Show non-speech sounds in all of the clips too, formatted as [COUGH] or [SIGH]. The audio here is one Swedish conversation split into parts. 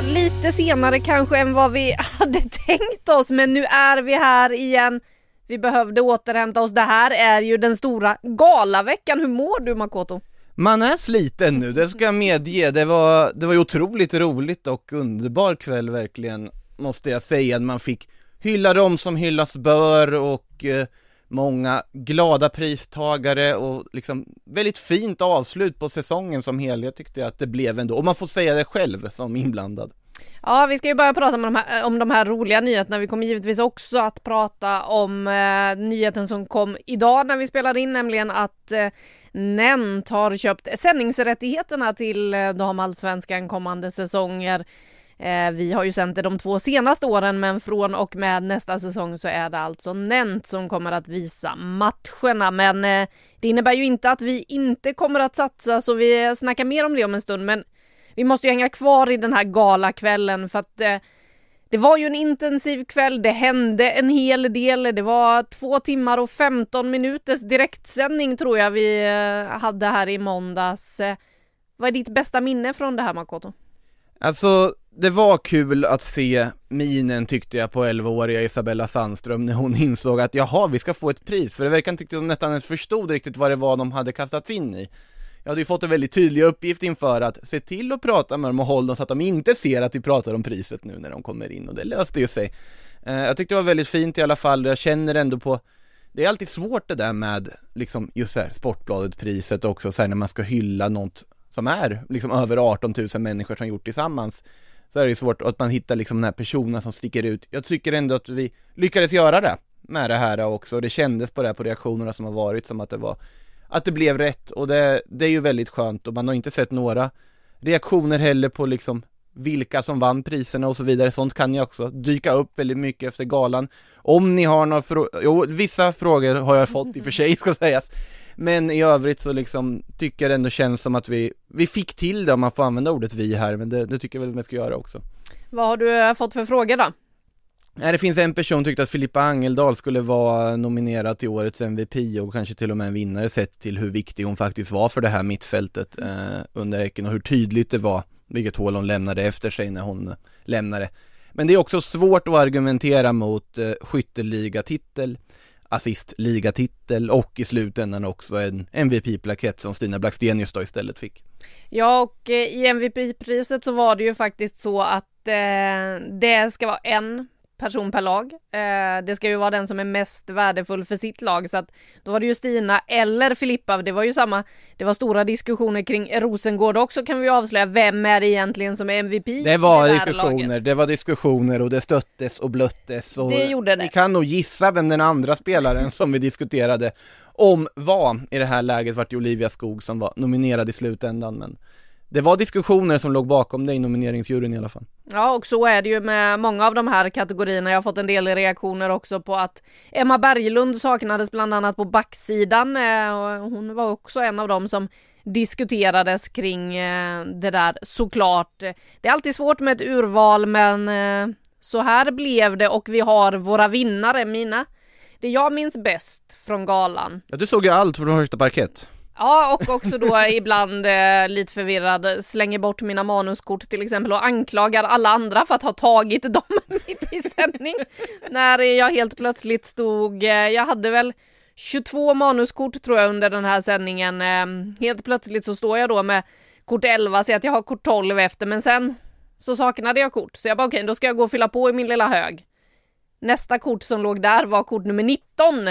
Ja, lite senare kanske än vad vi [LAUGHS] hade tänkt oss, men nu är vi här igen. Vi behövde återhämta oss. Det här är ju den stora galaveckan. Hur mår du Makoto? Man är sliten nu, det ska jag medge. Det var, det var ju otroligt roligt och underbar kväll verkligen, måste jag säga. Man fick hylla dem som hyllas bör och eh, många glada pristagare och liksom väldigt fint avslut på säsongen som helhet tyckte jag att det blev ändå. Och man får säga det själv som inblandad. Ja, vi ska ju börja prata om de här, eh, om de här roliga nyheterna. Vi kommer givetvis också att prata om eh, nyheten som kom idag när vi spelade in, nämligen att eh, Nent har köpt sändningsrättigheterna till eh, damallsvenskan kommande säsonger. Eh, vi har ju sänt det de två senaste åren, men från och med nästa säsong så är det alltså Nent som kommer att visa matcherna. Men eh, det innebär ju inte att vi inte kommer att satsa, så vi snackar mer om det om en stund. Men vi måste ju hänga kvar i den här galakvällen för att eh, det var ju en intensiv kväll, det hände en hel del, det var två timmar och 15 minuters direktsändning tror jag vi eh, hade här i måndags. Eh, vad är ditt bästa minne från det här Makoto? Alltså, det var kul att se minen tyckte jag på 11-åriga Isabella Sandström när hon insåg att jaha, vi ska få ett pris, för det verkar inte de nästan ens förstod riktigt vad det var de hade kastats in i. Jag hade ju fått en väldigt tydlig uppgift inför att se till att prata med dem och hålla dem så att de inte ser att vi pratar om priset nu när de kommer in och det löste ju sig. Eh, jag tyckte det var väldigt fint i alla fall, och jag känner ändå på det är alltid svårt det där med liksom just så här Sportbladet-priset också så här när man ska hylla något som är liksom över 18 000 människor som gjort tillsammans så är det ju svårt att man hittar liksom den här personen som sticker ut. Jag tycker ändå att vi lyckades göra det med det här också. Det kändes på det här på reaktionerna som har varit som att det var att det blev rätt och det, det är ju väldigt skönt och man har inte sett några reaktioner heller på liksom vilka som vann priserna och så vidare. Sånt kan ju också dyka upp väldigt mycket efter galan. Om ni har några frågor, jo vissa frågor har jag fått i och för sig ska sägas. Men i övrigt så liksom tycker jag det ändå känns som att vi, vi fick till det om man får använda ordet vi här, men det, det tycker jag väl vi ska göra också. Vad har du eh, fått för frågor då? Nej, det finns en person som tyckte att Filippa Angeldal skulle vara nominerad till årets MVP och kanske till och med en vinnare sett till hur viktig hon faktiskt var för det här mittfältet eh, under Häcken och hur tydligt det var vilket hål hon lämnade efter sig när hon lämnade. Men det är också svårt att argumentera mot eh, skytteligatitel, assistligatitel och i slutändan också en MVP-plakett som Stina Blackstenius då istället fick. Ja, och eh, i MVP-priset så var det ju faktiskt så att eh, det ska vara en person per lag. Eh, det ska ju vara den som är mest värdefull för sitt lag så att då var det ju Stina eller Filippa. Det var ju samma. Det var stora diskussioner kring Rosengård också kan vi ju avslöja. Vem är det egentligen som är MVP? Det var i diskussioner, laget? det var diskussioner och det stöttes och blöttes och Det gjorde det. Ni kan nog gissa vem den andra spelaren [LAUGHS] som vi diskuterade om var i det här läget vart det Olivia Skog som var nominerad i slutändan men det var diskussioner som låg bakom det i nomineringsjuryn i alla fall. Ja, och så är det ju med många av de här kategorierna. Jag har fått en del reaktioner också på att Emma Berglund saknades bland annat på backsidan. eh, och Hon var också en av dem som diskuterades kring eh, det där såklart. Det är alltid svårt med ett urval men eh, så här blev det och vi har våra vinnare. Mina, det jag minns bäst från galan Ja, du såg ju allt från första parkett. Ja, och också då ibland eh, lite förvirrad, slänger bort mina manuskort till exempel och anklagar alla andra för att ha tagit dem [LAUGHS] mitt i sändning. När jag helt plötsligt stod, eh, jag hade väl 22 manuskort tror jag under den här sändningen. Eh, helt plötsligt så står jag då med kort 11, säger att jag har kort 12 efter, men sen så saknade jag kort. Så jag bara okej, då ska jag gå och fylla på i min lilla hög. Nästa kort som låg där var kort nummer 19.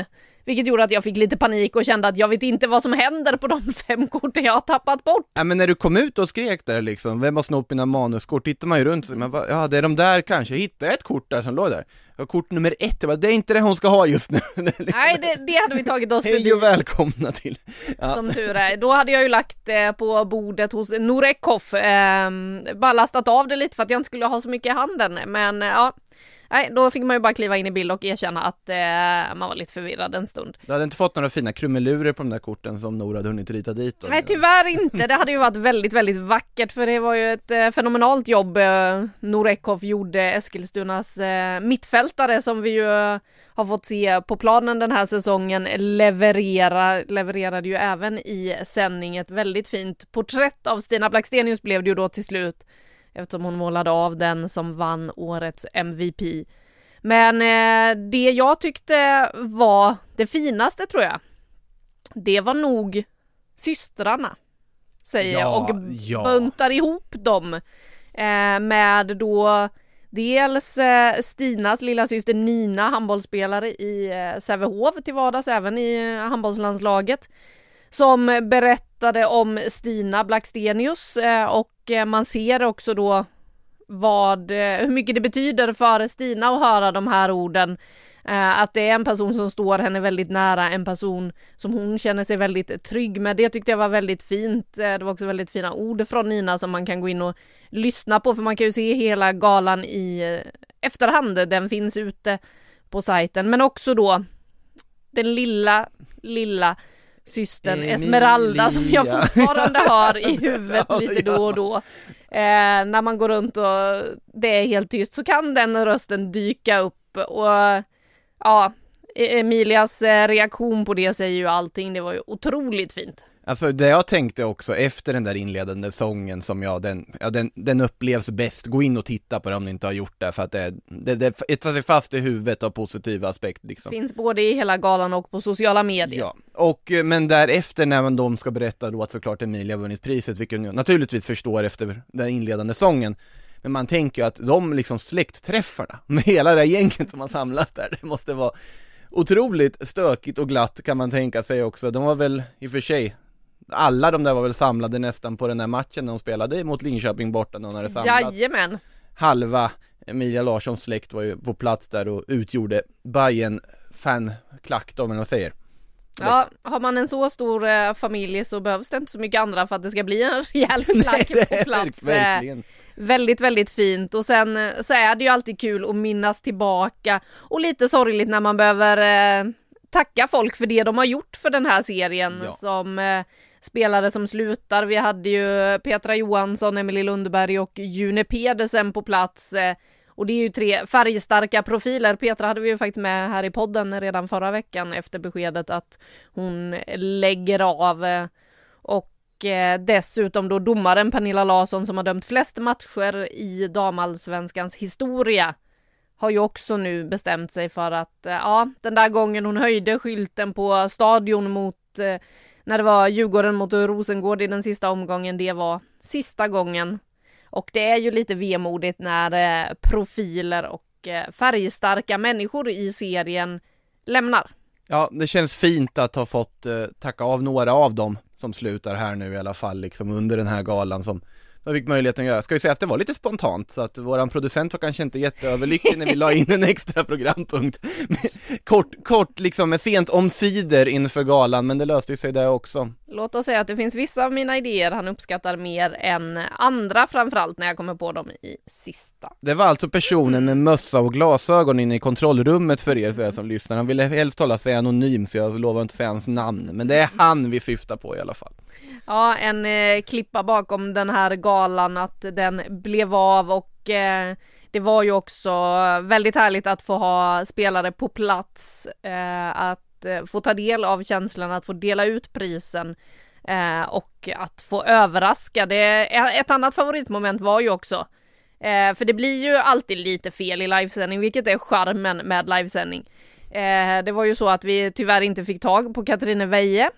Vilket gjorde att jag fick lite panik och kände att jag vet inte vad som händer på de [LAUGHS] fem korten jag har tappat bort. Ja men när du kom ut och skrek där liksom, vem har snott mina manuskort? Tittar man ju runt, men va, ja det är de där kanske, jag hittade ett kort där som låg där. Ja, kort nummer ett, bara, det är inte det hon ska ha just nu. [LAUGHS] Nej det, det hade vi tagit oss [LAUGHS] Hej förbi. och välkomna till. Ja. Som tur är. Då hade jag ju lagt det på bordet hos Norekoff, eh, bara lastat av det lite för att jag inte skulle ha så mycket i handen. Men eh, ja, nej, då fick man ju bara kliva in i bild och erkänna att eh, man var lite förvirrad en stund. Du hade inte fått några fina krumelurer på de där korten som Nora hade hunnit rita dit? Nej tyvärr inte, det hade ju varit väldigt, väldigt vackert för det var ju ett eh, fenomenalt jobb eh, Norekoff gjorde, Eskilstunas eh, mittfältare som vi ju har fått se på planen den här säsongen leverera, levererade ju även i sändning ett väldigt fint porträtt av Stina Blackstenius blev det ju då till slut eftersom hon målade av den som vann årets MVP. Men eh, det jag tyckte var det finaste tror jag, det var nog systrarna. Säger jag Ja, och ja. buntar ihop dem eh, med då dels eh, Stinas lilla syster Nina, handbollsspelare i eh, Sävehof till vardags, även i eh, handbollslandslaget, som berättade om Stina Blackstenius eh, och eh, man ser också då vad, eh, hur mycket det betyder för Stina att höra de här orden. Att det är en person som står henne väldigt nära, en person som hon känner sig väldigt trygg med. Det tyckte jag var väldigt fint. Det var också väldigt fina ord från Nina som man kan gå in och lyssna på, för man kan ju se hela galan i efterhand. Den finns ute på sajten, men också då den lilla, lilla systern Emilia. Esmeralda som jag fortfarande hör i [LAUGHS] huvudet Ja, lite då och då. Eh, när man går runt och det är helt tyst så kan den rösten dyka upp och ja, E- Emilias eh, reaktion på det säger ju allting. Det var ju otroligt fint. Alltså det jag tänkte också efter den där inledande sången som jag, den, ja, den, den upplevs bäst, gå in och titta på det om ni inte har gjort det för att det, det, det etsar sig fast i huvudet av positiva aspekter liksom. Finns både i hela galan och på sociala medier. Ja, och eh, men därefter när man de ska berätta då att såklart Emilia har vunnit priset, vilket jag naturligtvis förstår efter den inledande sången Men man tänker ju att de liksom släktträffarna [LAUGHS] med hela det här gänget som har samlats där, det måste vara otroligt stökigt och glatt kan man tänka sig också. De var väl i och för sig alla de där var väl samlade nästan på den där matchen när de spelade mot Linköping borta när de hade samlat Jajamän. halva Emilia Larssons släkt var ju på plats där och utgjorde Bayern fanklack då, men vad säger Ja, har man en så stor eh, familj så behövs det inte så mycket andra för att det ska bli en [LAUGHS] rejäl klack det på plats. Eh, verkligen. Väldigt, väldigt fint och sen eh, så är det ju alltid kul att minnas tillbaka och lite sorgligt när man behöver eh, tacka folk för det de har gjort för den här serien Ja. som eh, spelare som slutar. Vi hade ju Petra Johansson, Emily Lundberg och June Pedersen på plats. Eh, och det är ju tre färgstarka profiler. Petra hade vi ju faktiskt med här i podden redan förra veckan efter beskedet att hon lägger av. Eh, och eh, dessutom då domaren Pernilla Larsson som har dömt flest matcher i damallsvenskans historia har ju också nu bestämt sig för att ja, den där gången hon höjde skylten på stadion mot eh, när det var Djurgården mot Rosengård i den sista omgången, det var sista gången. Och det är ju lite vemodigt när eh, profiler och eh, färgstarka människor i serien lämnar. Ja, det känns fint att ha fått eh, tacka av några av dem som slutar här nu i alla fall, liksom under den här galan som de fick möjligheten att göra. Ska ju säga att det var lite spontant, så att våran producent var kanske inte jätteöverlycklig när vi la in en extra programpunkt. [LAUGHS] kort, kort liksom, med sent omsider inför galan, men det löste ju sig där också. Låt oss säga att det finns vissa av mina idéer han uppskattar mer än andra, framförallt när jag kommer på dem i sista. Det var alltså personen med mössa och glasögon inne i kontrollrummet för er, för er som lyssnar. Han ville helst hålla sig anonym, så jag lovar inte säga hans namn, men det är han vi syftar på i alla fall. Ja, en eh, klippa bakom den här galan att den blev av och eh, det var ju också väldigt härligt att få ha spelare på plats, eh, att Eh, få ta del av känslan, att få dela ut prisen eh, och att få överraska. Det, ett annat favoritmoment var ju också Eh, för det blir ju alltid lite fel i livesändning, vilket är charmen med livesändning. Eh, det var ju så att vi tyvärr inte fick tag på Katarina Veje.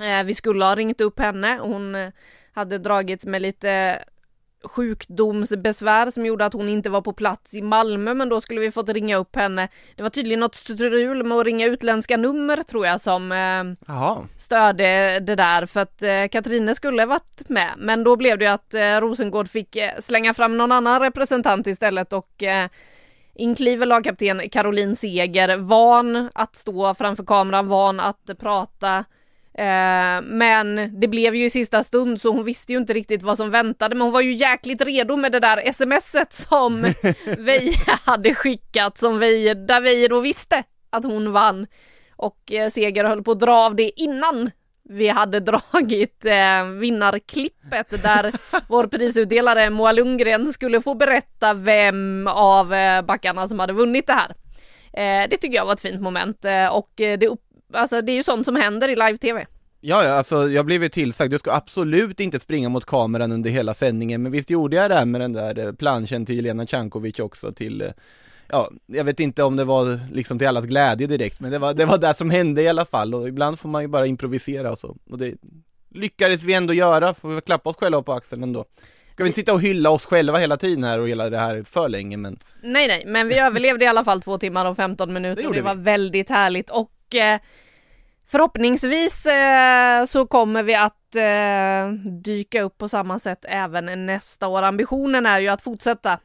Eh, vi skulle ha ringt upp henne, hon eh, hade dragits med lite sjukdomsbesvär som gjorde att hon inte var på plats i Malmö men då skulle vi fått ringa upp henne. Det var tydligen något strul med att ringa utländska nummer tror jag som eh, störde det där för att eh, Katrine skulle varit med. Men då blev det ju att eh, Rosengård fick eh, slänga fram någon annan representant istället och eh, inkliver lagkapten Caroline Seger, van att stå framför kameran, van att prata Eh, men det blev ju i sista stund så hon visste ju inte riktigt vad som väntade men hon var ju jäkligt redo med det där smset som [LAUGHS] vi hade skickat som vi, där vi då visste att hon vann. Och eh, Seger höll på att dra av det innan vi hade [LAUGHS] dragit eh, vinnarklippet där [LAUGHS] vår prisutdelare Moa Lundgren skulle få berätta vem av eh, backarna som hade vunnit det här. Eh, det tycker jag var ett fint moment och det upp alltså det är ju sånt som händer i live-tv. Ja, ja, alltså jag blev ju tillsagd, du ska absolut inte springa mot kameran under hela sändningen, men visst gjorde jag det här med den där eh, planschen till Jelena Cankovic också till eh, Ja, jag vet inte om det var liksom till allas glädje direkt, men det var, det var det som hände i alla fall och ibland får man ju bara improvisera och så, och det lyckades vi ändå göra, får vi klappa oss själva på axeln ändå. Ska vi inte sitta och hylla oss själva hela tiden här och hela det här för länge men Nej nej, men vi överlevde i alla fall två timmar och 15 minuter Det och det var väldigt härligt och eh, Förhoppningsvis eh, så kommer vi att eh, dyka upp på samma sätt även nästa år. Ambitionen är ju att fortsätta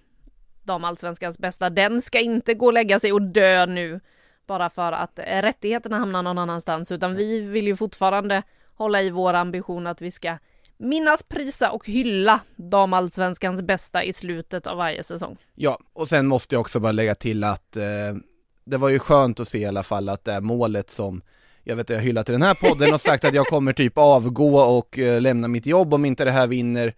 damallsvenskans bästa. Den ska inte gå och lägga sig och dö nu bara för att rättigheterna hamnar någon annanstans utan vi vill ju fortfarande hålla i vår ambition att vi ska minnas, prisa och hylla damallsvenskans bästa i slutet av varje säsong. Ja, och sen måste jag också bara lägga till att eh, det var ju skönt att se i alla fall att det är målet som jag vet att jag hyllat i den här podden och sagt att jag kommer typ avgå och eh, lämna mitt jobb om inte det här vinner,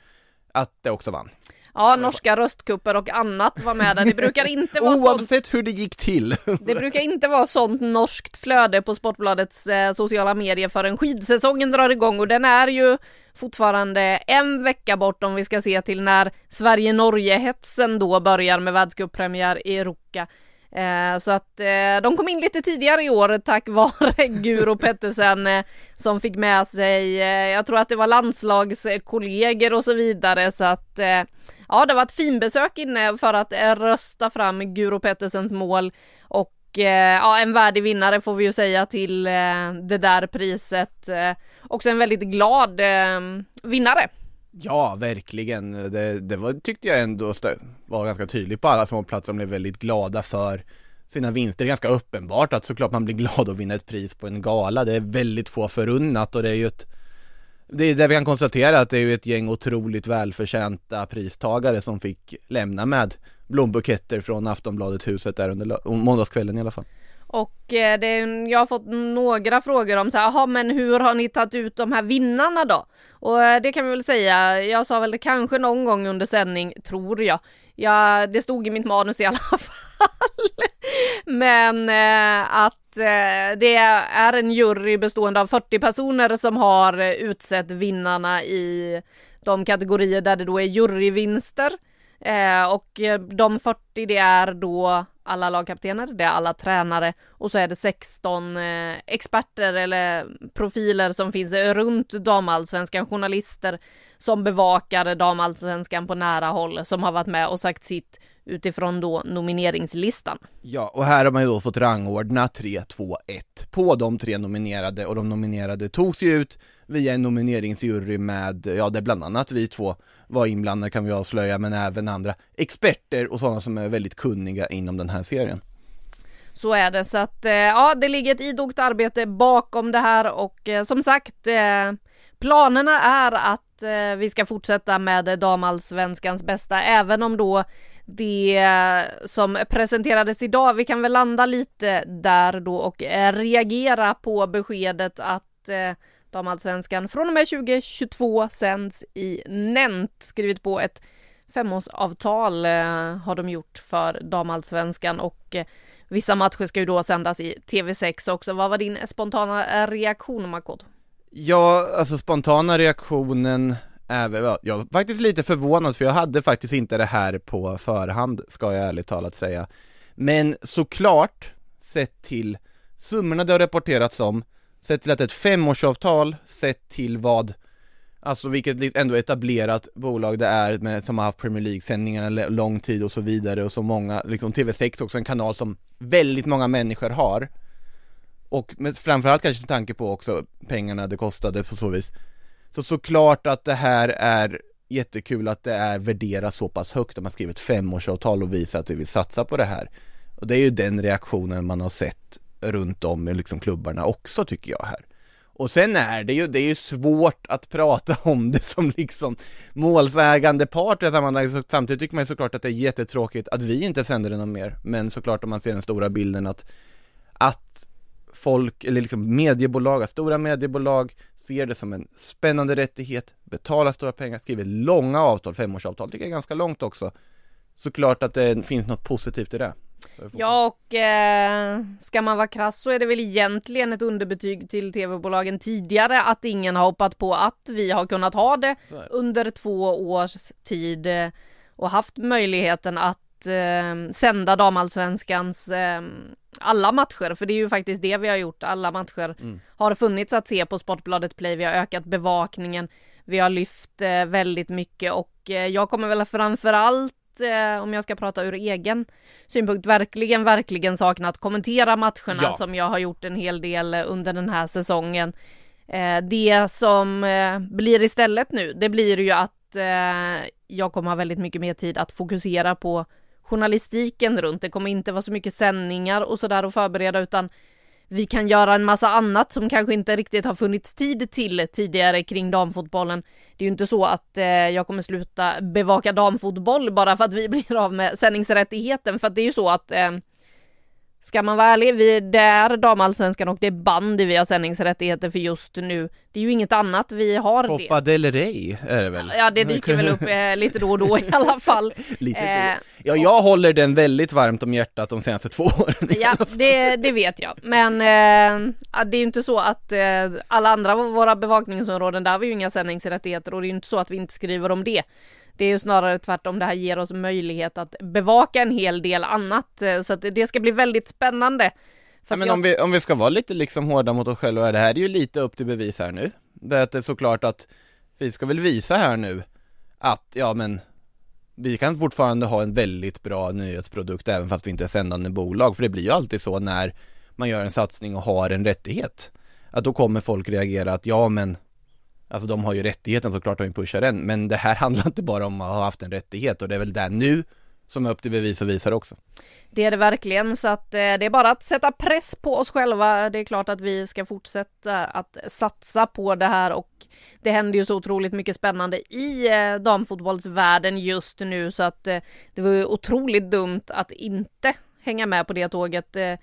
att det också vann. Ja, norska röstkupper och annat var med där. Det brukar inte vara sånt Oavsett hur det gick till. Det brukar inte vara sånt norskt flöde på Sportbladets eh, sociala medier förrän skidsäsongen drar igång och den är ju fortfarande en vecka bort om vi ska se till när Sverige-Norge-hetsen då börjar med världscuppremiär i Ruka. Eh, så att eh, de kom in lite tidigare i år tack [LAUGHS] vare Guro Pettersen eh, som fick med sig, eh, jag tror att det var landslagskollegor och så vidare så att eh, ja det var ett finbesök inne för att eh, rösta fram Guro Pettersens mål och ja en värdig vinnare får vi ju säga till det där priset. Också en väldigt glad vinnare. Ja, verkligen. Det, det var, tyckte jag ändå var ganska tydligt på alla småplatser. De blev väldigt glada för sina vinster. Det är ganska uppenbart att såklart man blir glad att vinna ett pris på en gala. Det är väldigt få förunnat och det är ju ett det är där vi kan konstatera att det är ju ett gäng otroligt välförtjänta pristagare som fick lämna med blombuketter från Aftonbladet huset där under måndagskvällen i alla fall. Och eh, det, jag har fått några frågor om så här, "Jaha, men hur har ni tagit ut de här vinnarna då? Och eh, det kan vi väl säga, jag sa väl det kanske någon gång under sändning, tror jag. Ja, det stod i mitt manus i alla [LAUGHS] fall. Men eh, att eh, det är en jury bestående av 40 personer som har eh, utsett vinnarna i de kategorier där det då är juryvinster. Eh, och eh, de 40 det är då alla lagkaptener, det är alla tränare och så är det 16 eh, experter eller profiler som finns runt damallsvenskan, journalister som bevakar damallsvenskan på nära håll som har varit med och sagt sitt utifrån då nomineringslistan. Ja, och här har man ju då fått rangordna 3, 2, 1 på de tre nominerade och de nominerade togs ju ut via en nomineringsjury med, ja det är bland annat vi två var inblandade kan vi avslöja, men även andra experter och sådana som är väldigt kunniga inom den här serien. Så är det, så att eh, ja, det ligger ett idogt arbete bakom det här och eh, som sagt, eh, planerna är att vi ska fortsätta med damallsvenskans bästa, även om då det som presenterades idag, vi kan väl landa lite där då och reagera på beskedet att eh, damallsvenskan från och med 2022 sänds i Nent, skrivit på ett femårsavtal eh, har de gjort för damallsvenskan och eh, vissa matcher ska ju då sändas i TV6 också. Vad var din spontana reaktion Makot? Ja, alltså spontana reaktionen är väl, jag var faktiskt lite förvånad för jag hade faktiskt inte det här på förhand, ska jag ärligt talat säga. Men såklart, sett till summorna det har rapporterats om, sett till att det är ett femårsavtal, sett till vad Alltså vilket ändå etablerat bolag det är med, som har haft Premier League-sändningarna lång tid och så vidare och så många, liksom TV6 också en kanal som väldigt många människor har. Och med, framförallt kanske med tanke på också pengarna det kostade på så vis. Så såklart att det här är jättekul att det är värderat så pass högt. Att man skriver ett femårsavtal och visar att vi vill satsa på det här. Och det är ju den reaktionen man har sett runt om i liksom klubbarna också tycker jag här och sen är det ju, det är ju svårt att prata [LAUGHS] om det som liksom målsägande part i sammanhanget, samtidigt tycker man ju såklart att det är jättetråkigt att vi inte sänder det någon mer, men såklart om man ser den stora bilden att, att folk, eller liksom mediebolag, stora mediebolag ser det som en spännande rättighet, betalar stora pengar, skriver långa avtal, femårsavtal, tycker jag är ganska långt också. Såklart att det finns något positivt i det. Ja och eh, ska man vara krass så är det väl egentligen ett underbetyg till tv-bolagen tidigare att ingen har hoppat på att vi har kunnat ha det under två års tid eh, och haft möjligheten att eh, sända damallsvenskans eh, alla matcher, för det är ju faktiskt det vi har gjort. Alla matcher mm. har funnits att se på Sportbladet Play. Vi har ökat bevakningen. Vi har lyft eh, väldigt mycket och eh, jag kommer väl framförallt eh, om jag ska prata ur egen synpunkt, verkligen, verkligen saknat kommentera matcherna ja. som jag har gjort en hel del under den här säsongen. Eh, det som eh, blir istället nu, det blir ju att eh, jag kommer ha väldigt mycket mer tid att fokusera på journalistiken runt. Det kommer inte vara så mycket sändningar och sådär att förbereda utan vi kan göra en massa annat som kanske inte riktigt har funnits tid till tidigare kring damfotbollen. Det är ju inte så att eh, jag kommer sluta bevaka damfotboll bara för att vi [LAUGHS] blir av med sändningsrättigheten för att det är ju så att eh, Ska man vara ärlig, vi, det är damallsvenskan och det är bandy vi har sändningsrätteter för just nu. Det är ju inget annat vi har Copa det. Copa del Rey är det väl? Ja, det dyker väl upp eh, lite då och då i [LAUGHS] alla fall. lite eh, ja, jag håller den väldigt varmt om hjärtat de senaste två åren. ja, det, det vet jag. Men eh, det är ju inte så att eh, alla andra av våra bevakningsområden, där har vi ju inga sändningsrättigheter och det är ju inte så att vi inte skriver om det. Det är ju snarare tvärtom, det här ger oss möjlighet att bevaka en hel del annat, eh, så att det ska bli väldigt spännande. Ja, men jag... om, vi, om vi ska vara lite liksom hårda mot oss själva, det här är ju lite upp till bevis här nu. Det är såklart att vi ska väl visa här nu att, ja men vi kan fortfarande ha en väldigt bra nyhetsprodukt även fast vi inte är sändande bolag, för det blir ju alltid så när man gör en satsning och har en rättighet. Att då kommer folk reagera att ja men Alltså de har ju rättigheten såklart de pusha den, men det här [LAUGHS] handlar inte bara om att ha haft en rättighet och det är väl där nu som är upp till bevis och visar också. Det är det verkligen, så att eh, det är bara att sätta press på oss själva. Det är klart att vi ska fortsätta att satsa på det här och det händer ju så otroligt mycket spännande i eh, damfotbollsvärlden just nu så att eh, det var otroligt dumt att inte hänga med på det tåget. Eh,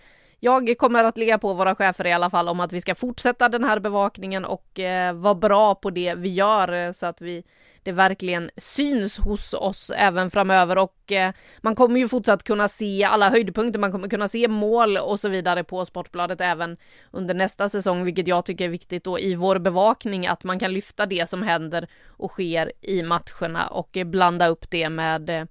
jag kommer att ligga på våra chefer i alla fall om att vi ska fortsätta den här bevakningen och eh, vara bra på det vi gör eh, så att vi det verkligen syns hos oss även framöver. Och eh, man kommer ju fortsatt kunna se alla höjdpunkter, man kommer kunna se mål och så vidare på Sportbladet även under nästa säsong, vilket jag tycker är viktigt då i vår bevakning att man kan lyfta det som händer och sker i matcherna och eh, blanda upp det med eh,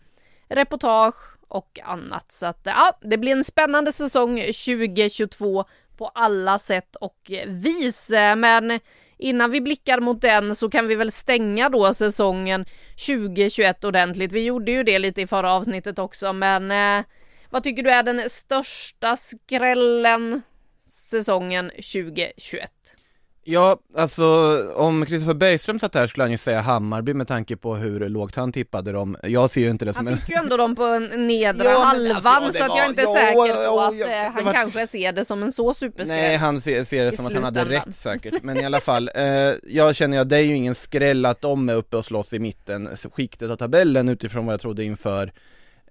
reportage och annat. Så att ja, det blir en spännande säsong 2022 på alla sätt och vis. Men innan vi blickar mot den så kan vi väl stänga då säsongen 2021 ordentligt. Vi gjorde ju det lite i förra avsnittet också, men eh, vad tycker du är den största skrällen säsongen 2021? Ja, alltså om Kristoffer Bergström satt här skulle han ju säga Hammarby med tanke på hur lågt han tippade dem. Jag ser ju inte det som en... Han fick ju ändå dem på en [LAUGHS] nedre ja, halvan alltså, så att jag är inte ja, säker på att ja, eh, han var... kanske ser det som en så superskräll. Nej, han ser, ser det som att han hade rätt säkert. Men i alla fall, eh, jag känner ju att det är ju ingen skräll att de är uppe och slåss i mitten, skiktet av tabellen utifrån vad jag trodde inför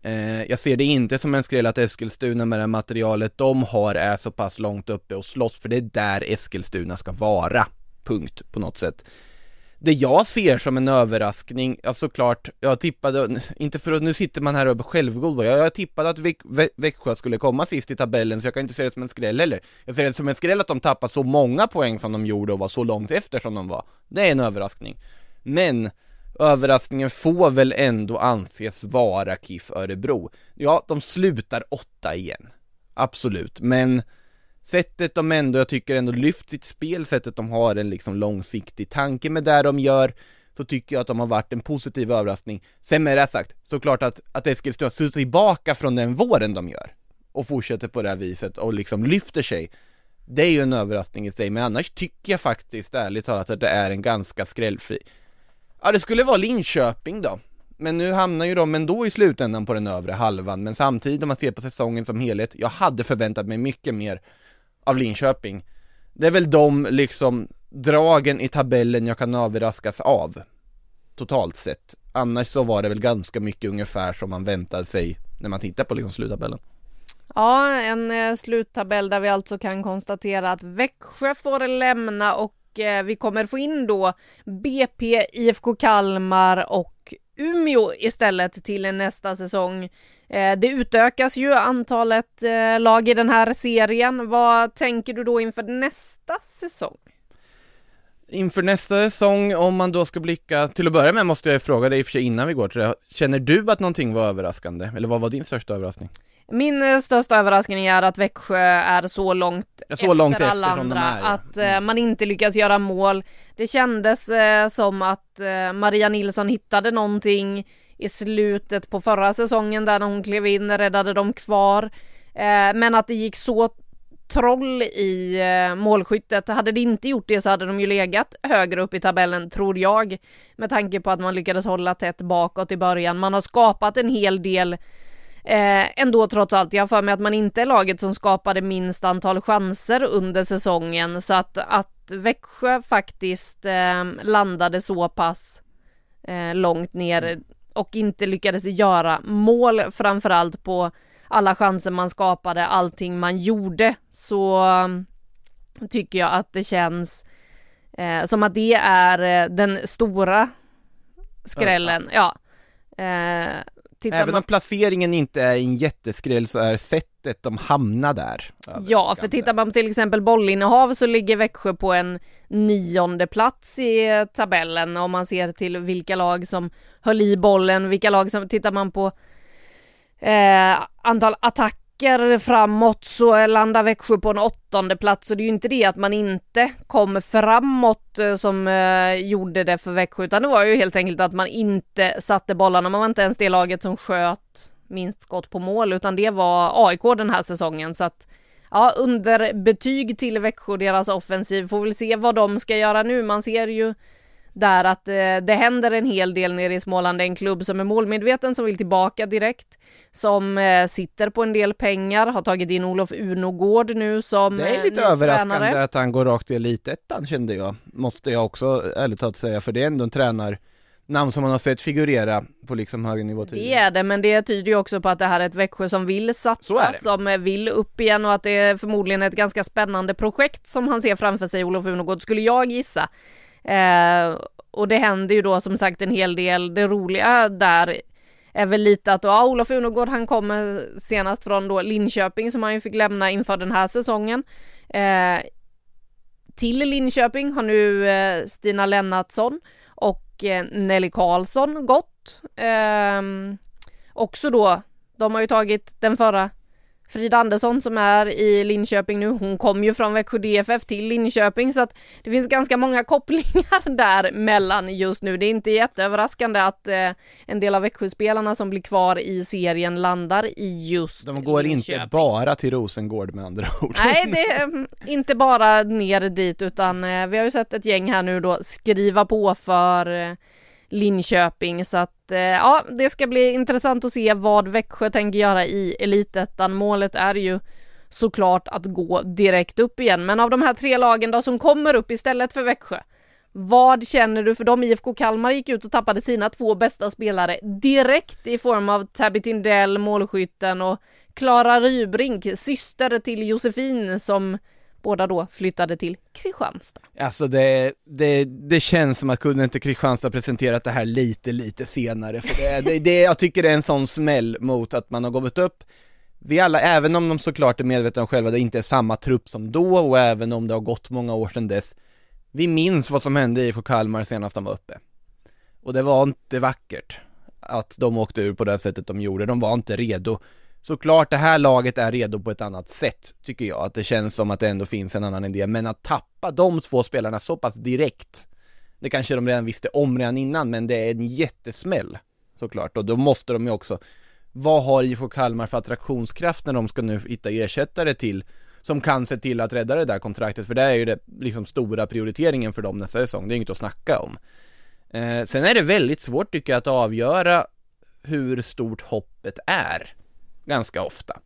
Eh, jag ser det inte som en skräll att Eskilstuna med det materialet de har är så pass långt uppe och slåss för det är där Eskilstuna ska vara. Punkt på något sätt. Det jag ser som en överraskning, ja såklart, jag tippade, inte för att nu sitter man här och är självgod, jag, jag tippade att Växjö skulle komma sist i tabellen så jag kan inte se det som en skräll heller. Jag ser det som en skräll att de tappade så många poäng som de gjorde och var så långt efter som de var. Det är en överraskning. Men överraskningen får väl ändå anses vara KIF Örebro. Ja, de slutar åtta igen. Absolut, men sättet de ändå, jag tycker ändå lyft sitt spel, sättet de har en liksom långsiktig tanke med det de gör, så tycker jag att de har varit en positiv överraskning. Sen med det sagt, såklart att, att Eskilstuna står tillbaka från den våren de gör och fortsätter på det här viset och liksom lyfter sig. Det är ju en överraskning i sig, men annars tycker jag faktiskt ärligt talat att det är en ganska skrällfri. Ja, det skulle vara Linköping då. Men nu hamnar ju de ändå i slutändan på den övre halvan, men samtidigt om man ser på säsongen som helhet, jag hade förväntat mig mycket mer av Linköping. Det är väl de liksom dragen i tabellen jag kan överraskas av. Totalt sett. Annars så var det väl ganska mycket ungefär som man väntade sig när man tittar på liksom sluttabellen. Ja, en eh, sluttabell där vi alltså kan konstatera att Växjö får lämna och Eh, vi kommer få in då BP, IFK Kalmar och Umeå istället till nästa säsong. Eh, det utökas ju antalet eh, lag i den här serien. Vad tänker du då inför nästa säsong? Inför nästa säsong, om man då ska blicka, till att börja med måste jag fråga dig för sig innan vi går till det, känner du att någonting var överraskande? Eller vad var din största överraskning? Min eh, största överraskning är att Växjö är så långt så långt alla efter andra, att mm. man inte lyckas göra mål. Det kändes eh, som att eh, Maria Nilsson hittade någonting i slutet på förra säsongen där när hon klev in, räddade dem kvar. Eh, men att det gick så troll i eh, målskyttet. Hade det inte gjort det så hade de ju legat högre upp i tabellen, tror jag. Med tanke på att man lyckades hålla tätt bakåt i början. Man har skapat en hel del Eh, ändå trots allt, jag har för mig att man inte är laget som skapade minst antal chanser under säsongen så att, att Växjö faktiskt eh, landade så pass eh, långt ner och inte lyckades göra mål framförallt på alla chanser man skapade, allting man gjorde så tycker jag att det känns eh, som att det är eh, den stora skrällen. Ja. Eh, Även man... om placeringen inte är en jätteskräll så är sättet de hamnar där Ja, för tittar man på till exempel bollinnehav så ligger Växjö på en nionde plats i tabellen. Om man ser till vilka lag som höll i bollen, vilka lag som, tittar man på eh, antal attacker veckor framåt så landar Växjö på en åttonde plats. Och det är ju inte det att man inte kom framåt eh, som eh, gjorde det för Växjö utan det var ju helt enkelt att man inte satte bollarna, man var inte ens det laget som sköt minst skott på mål utan det var AIK den här säsongen. Så att ja, under betyg till Växjö deras offensiv. Får väl se vad de ska göra nu. Man ser ju där att eh, det händer en hel del nere i Småland. Det är en klubb som är målmedveten, som vill tillbaka direkt, som eh, sitter på en del pengar, har tagit in Olof Unogård nu som Det är eh, lite överraskande tränare. att han går rakt i elitettan kände jag, måste jag också ärligt talat säga, för det är ändå en tränare namn som man har sett figurera på liksom högre nivå tidigare. Det är det, men det tyder ju också på att det här är ett Växjö som vill satsa, som eh, vill upp igen och att det är förmodligen ett ganska spännande projekt som han ser framför sig, Olof Unogård, skulle jag gissa. Eh, och det händer ju då som sagt en hel del. Det roliga där är väl lite att ja, Olof Unogård han kommer senast från då Linköping som han ju fick lämna inför den här säsongen. Eh, till Linköping har nu eh, Stina Lennartsson och eh, Nelly Karlsson gått. Eh, också då, de har ju tagit den förra Frida Andersson som är i Linköping nu, hon kom ju från Växjö DFF till Linköping så att det finns ganska många [LAUGHS] kopplingar där mellan just nu. Det är inte jätteöverraskande att eh, en del av Växjöspelarna som blir kvar i serien landar i just De går Linköping. inte bara till Rosengård med andra ord. Nej, [LAUGHS] det är mm, inte bara ner dit utan eh, vi har ju sett ett gäng här nu då skriva på för eh, Linköping så att eh, ja, det ska bli intressant att se vad Växjö tänker göra i elitettan. Målet är ju såklart att gå direkt upp igen, men av de här tre lagen då som kommer upp istället för Växjö, vad känner du för dem? IFK Kalmar gick ut och tappade sina två bästa spelare direkt i form av Tabby Tindell, målskytten och Klara Rybrink, syster till Josefin som båda då flyttade till Kristianstad. Alltså det, det, det känns som att kunde inte Kristianstad presenterat det här lite, lite senare, för det, det, det, jag tycker det är en sån smäll mot att man har gått upp. Vi alla, även om de såklart är medvetna om själva det inte är samma trupp som då och även om det har gått många år sedan dess Vi minns vad som hände i IFK Kalmar senast de var uppe. Och det var inte vackert Att de åkte ur på det sättet de gjorde, de var inte redo Såklart det här laget är redo på ett annat sätt, tycker jag. Att det känns som att det ändå finns en annan idé. Men att tappa de två spelarna så pass direkt, det kanske de redan visste om redan innan, men det är en jättesmäll. Såklart, och då måste de ju också, vad har IFK Kalmar för attraktionskraft när de ska nu hitta ersättare till som kan se till att rädda det där kontraktet, för det är ju det liksom stora prioriteringen för dem nästa säsong, det är inget att snacka om. Eh, sen är det väldigt svårt tycker jag att avgöra hur stort hoppet är, ganska ofta.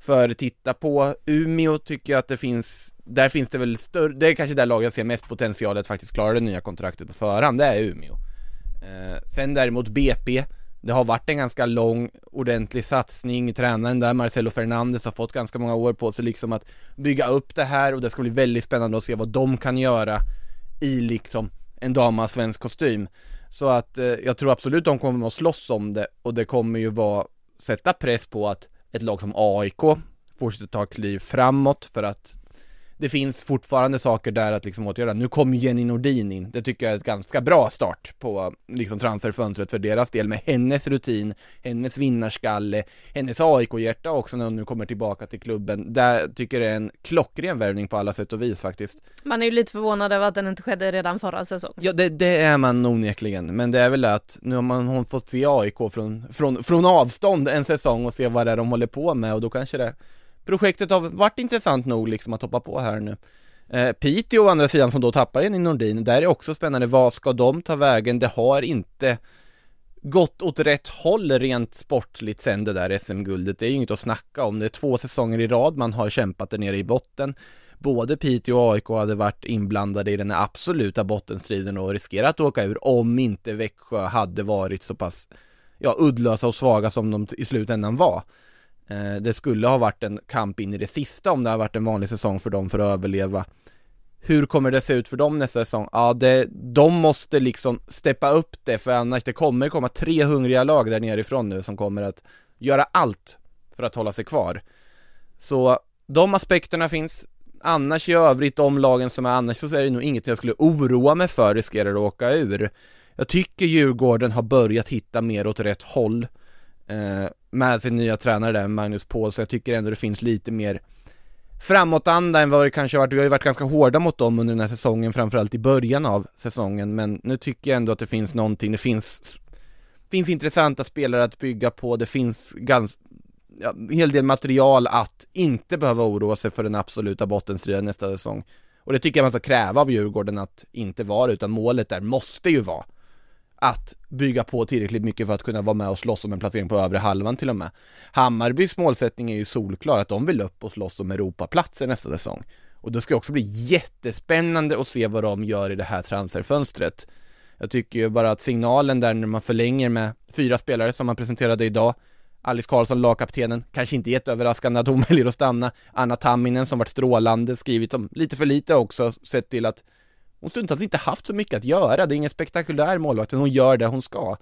För titta på Umeå tycker jag att det finns, där finns det väl större, det är kanske där laget jag ser mest potential att faktiskt klara det nya kontraktet på förhand, det är Umeå. Eh, sen däremot BP, det har varit en ganska lång, ordentlig satsning. Tränaren där, Marcelo Fernandes, har fått ganska många år på sig liksom att bygga upp det här och det ska bli väldigt spännande att se vad de kan göra i liksom en damas svensk kostym. Så att eh, jag tror absolut de kommer att slåss om det och det kommer ju vara, sätta press på att ett lag som AIK fortsätter ta kliv framåt för att det finns fortfarande saker där att liksom åtgärda. Nu kommer Jenny Nordin in, det tycker jag är ett ganska bra start på liksom transferfönstret för deras del med hennes rutin, hennes vinnarskalle, hennes AIK-hjärta också när hon nu kommer tillbaka till klubben. Där tycker jag det är en klockren värvning på alla sätt och vis faktiskt. Man är ju lite förvånad över att den inte skedde redan förra säsongen. Ja, det, det är man onekligen, men det är väl att nu har man hon fått se AIK från, från, från avstånd en säsong och se vad det är de håller på med och då kanske det projektet har varit intressant nog liksom att hoppa på här nu. Eh, Piteå å andra sidan som då tappar in i Nordin, där är också spännande, vad ska de ta vägen? Det har inte gått åt rätt håll rent sportligt sen det där SM-guldet. Det är ju inget att snacka om. Det är två säsonger i rad man har kämpat där nere i botten. Både Piteå och AIK hade varit inblandade i den absoluta bottenstriden och riskerat att åka ur om inte Växjö hade varit så pass ja, uddlösa och svaga som de i slutändan var. Eh, det skulle ha varit en kamp in i det sista om det har varit en vanlig säsong för dem för att överleva. Hur kommer det se ut för dem nästa säsong? Ja, det, de måste liksom steppa upp det för annars det kommer komma tre hungriga lag där nerifrån nu som kommer att göra allt för att hålla sig kvar. Så de aspekterna finns. Annars i övrigt, de lagen som är annars så är det nog inget jag skulle oroa mig för riskerar att åka ur. Jag tycker Djurgården har börjat hitta mer åt rätt håll eh, med sin nya tränare där, Magnus Paul, så jag tycker ändå det finns lite mer framåtanda än vad det kanske har varit. Vi har ju varit ganska hårda mot dem under den här säsongen, framförallt i början av säsongen, men nu tycker jag ändå att det finns någonting, det finns, finns intressanta spelare att bygga på, det finns ganska ja, en hel del material att inte behöva oroa sig för den absoluta bottenstriden nästa säsong. Och det tycker jag man ska kräva av Djurgården att inte vara, utan målet där måste ju vara att bygga på tillräckligt mycket för att kunna vara med och slåss om en placering på övre halvan till och med. Hammarbys målsättning är ju solklar, att de vill upp och slåss om Europaplatser nästa säsong. Och det ska också bli jättespännande att se vad de gör i det här transferfönstret. Jag tycker ju bara att signalen där när man förlänger med fyra spelare som man presenterade idag Alice Karlsson, lagkaptenen, kanske inte jätteöverraskande att hon [LAUGHS] väljer att stanna Anna Tamminen som varit strålande, skrivit om lite för lite också, sett till att hon stundtals inte haft så mycket att göra, det är ingen spektakulär målvakt, hon gör det hon ska.